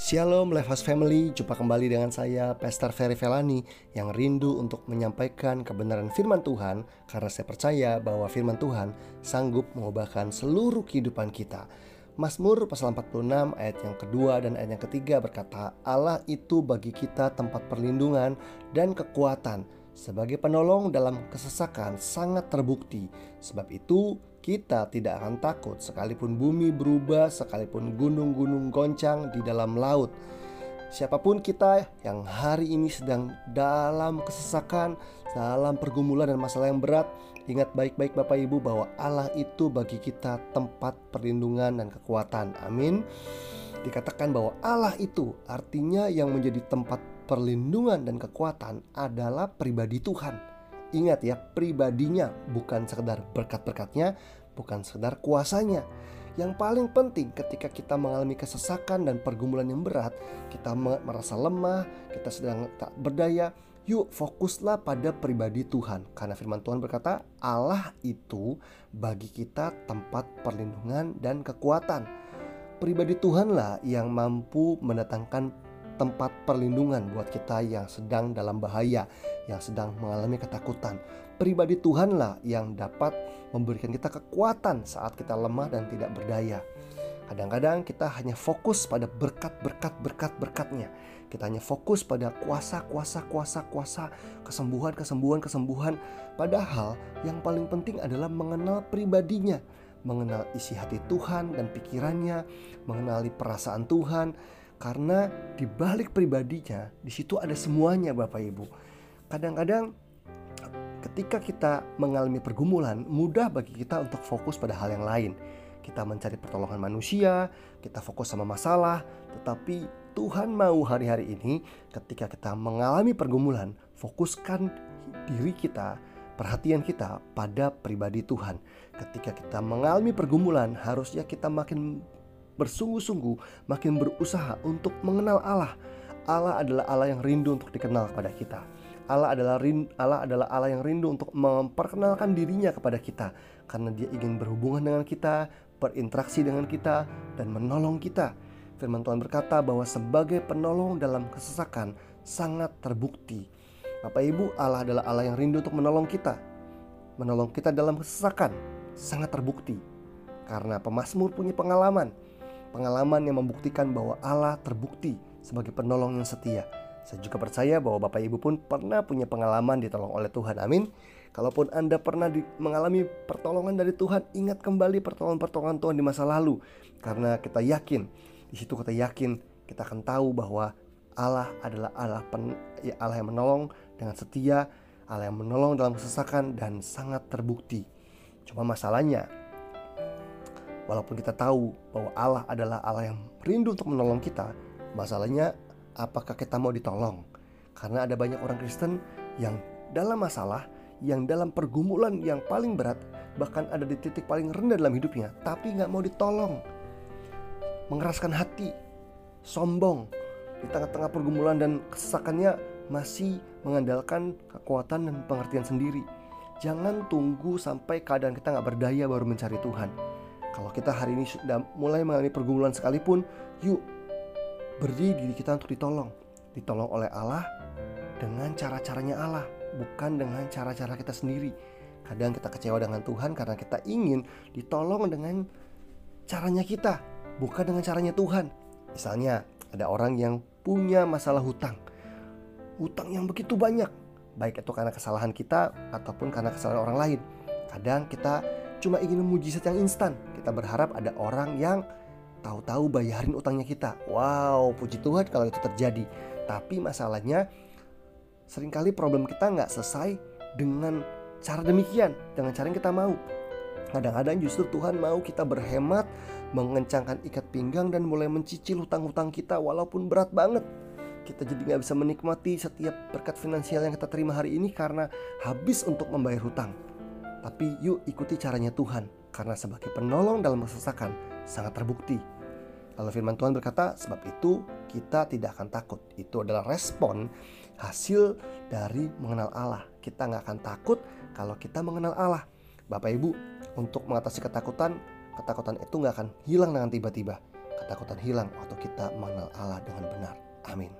Shalom Levas Family, jumpa kembali dengan saya Pastor Ferry Velani yang rindu untuk menyampaikan kebenaran firman Tuhan karena saya percaya bahwa firman Tuhan sanggup mengubahkan seluruh kehidupan kita. Mazmur pasal 46 ayat yang kedua dan ayat yang ketiga berkata Allah itu bagi kita tempat perlindungan dan kekuatan sebagai penolong dalam kesesakan sangat terbukti sebab itu kita tidak akan takut sekalipun bumi berubah, sekalipun gunung-gunung goncang di dalam laut. Siapa pun kita yang hari ini sedang dalam kesesakan, dalam pergumulan dan masalah yang berat, ingat baik-baik Bapak Ibu bahwa Allah itu bagi kita tempat perlindungan dan kekuatan. Amin. Dikatakan bahwa Allah itu artinya yang menjadi tempat perlindungan dan kekuatan adalah pribadi Tuhan. Ingat ya, pribadinya bukan sekedar berkat-berkatnya, bukan sekedar kuasanya. Yang paling penting ketika kita mengalami kesesakan dan pergumulan yang berat, kita merasa lemah, kita sedang tak berdaya, yuk fokuslah pada pribadi Tuhan. Karena firman Tuhan berkata, Allah itu bagi kita tempat perlindungan dan kekuatan. Pribadi Tuhanlah yang mampu mendatangkan tempat perlindungan buat kita yang sedang dalam bahaya, yang sedang mengalami ketakutan. Pribadi Tuhanlah yang dapat memberikan kita kekuatan saat kita lemah dan tidak berdaya. Kadang-kadang kita hanya fokus pada berkat-berkat berkat-berkatnya. Kita hanya fokus pada kuasa, kuasa, kuasa, kuasa, kesembuhan, kesembuhan, kesembuhan. Padahal yang paling penting adalah mengenal pribadinya, mengenal isi hati Tuhan dan pikirannya, mengenali perasaan Tuhan, karena di balik pribadinya, di situ ada semuanya Bapak Ibu. Kadang-kadang ketika kita mengalami pergumulan, mudah bagi kita untuk fokus pada hal yang lain. Kita mencari pertolongan manusia, kita fokus sama masalah, tetapi Tuhan mau hari-hari ini ketika kita mengalami pergumulan, fokuskan diri kita, perhatian kita pada pribadi Tuhan. Ketika kita mengalami pergumulan, harusnya kita makin bersungguh-sungguh, makin berusaha untuk mengenal Allah. Allah adalah Allah yang rindu untuk dikenal kepada kita. Allah adalah Allah adalah Allah yang rindu untuk memperkenalkan dirinya kepada kita karena dia ingin berhubungan dengan kita, berinteraksi dengan kita dan menolong kita. Firman Tuhan berkata bahwa sebagai penolong dalam kesesakan sangat terbukti. Bapak Ibu, Allah adalah Allah yang rindu untuk menolong kita. Menolong kita dalam kesesakan sangat terbukti. Karena pemazmur punya pengalaman pengalaman yang membuktikan bahwa Allah terbukti sebagai penolong yang setia. Saya juga percaya bahwa Bapak Ibu pun pernah punya pengalaman ditolong oleh Tuhan. Amin. Kalaupun Anda pernah mengalami pertolongan dari Tuhan, ingat kembali pertolongan-pertolongan Tuhan di masa lalu. Karena kita yakin, di situ kita yakin kita akan tahu bahwa Allah adalah Allah, pen, ya Allah yang menolong dengan setia, Allah yang menolong dalam kesesakan dan sangat terbukti. Cuma masalahnya Walaupun kita tahu bahwa Allah adalah Allah yang rindu untuk menolong kita, masalahnya apakah kita mau ditolong? Karena ada banyak orang Kristen yang dalam masalah, yang dalam pergumulan yang paling berat, bahkan ada di titik paling rendah dalam hidupnya, tapi nggak mau ditolong. Mengeraskan hati, sombong, di tengah-tengah pergumulan dan kesesakannya masih mengandalkan kekuatan dan pengertian sendiri. Jangan tunggu sampai keadaan kita nggak berdaya baru mencari Tuhan kalau kita hari ini sudah mulai mengalami pergumulan sekalipun, yuk beri diri kita untuk ditolong. Ditolong oleh Allah dengan cara-caranya Allah, bukan dengan cara-cara kita sendiri. Kadang kita kecewa dengan Tuhan karena kita ingin ditolong dengan caranya kita, bukan dengan caranya Tuhan. Misalnya, ada orang yang punya masalah hutang. Hutang yang begitu banyak, baik itu karena kesalahan kita ataupun karena kesalahan orang lain. Kadang kita cuma ingin mujizat yang instan. Kita berharap ada orang yang tahu-tahu bayarin utangnya kita. Wow, puji Tuhan kalau itu terjadi. Tapi masalahnya sering kali problem kita nggak selesai dengan cara demikian, dengan cara yang kita mau. Kadang-kadang justru Tuhan mau kita berhemat, mengencangkan ikat pinggang dan mulai mencicil hutang-hutang kita walaupun berat banget. Kita jadi nggak bisa menikmati setiap berkat finansial yang kita terima hari ini karena habis untuk membayar hutang. Tapi yuk ikuti caranya Tuhan, karena sebagai penolong dalam kesesakan sangat terbukti. Lalu firman Tuhan berkata, sebab itu kita tidak akan takut. Itu adalah respon hasil dari mengenal Allah. Kita nggak akan takut kalau kita mengenal Allah. Bapak Ibu, untuk mengatasi ketakutan, ketakutan itu nggak akan hilang dengan tiba-tiba. ketakutan hilang waktu kita mengenal Allah dengan benar. Amin.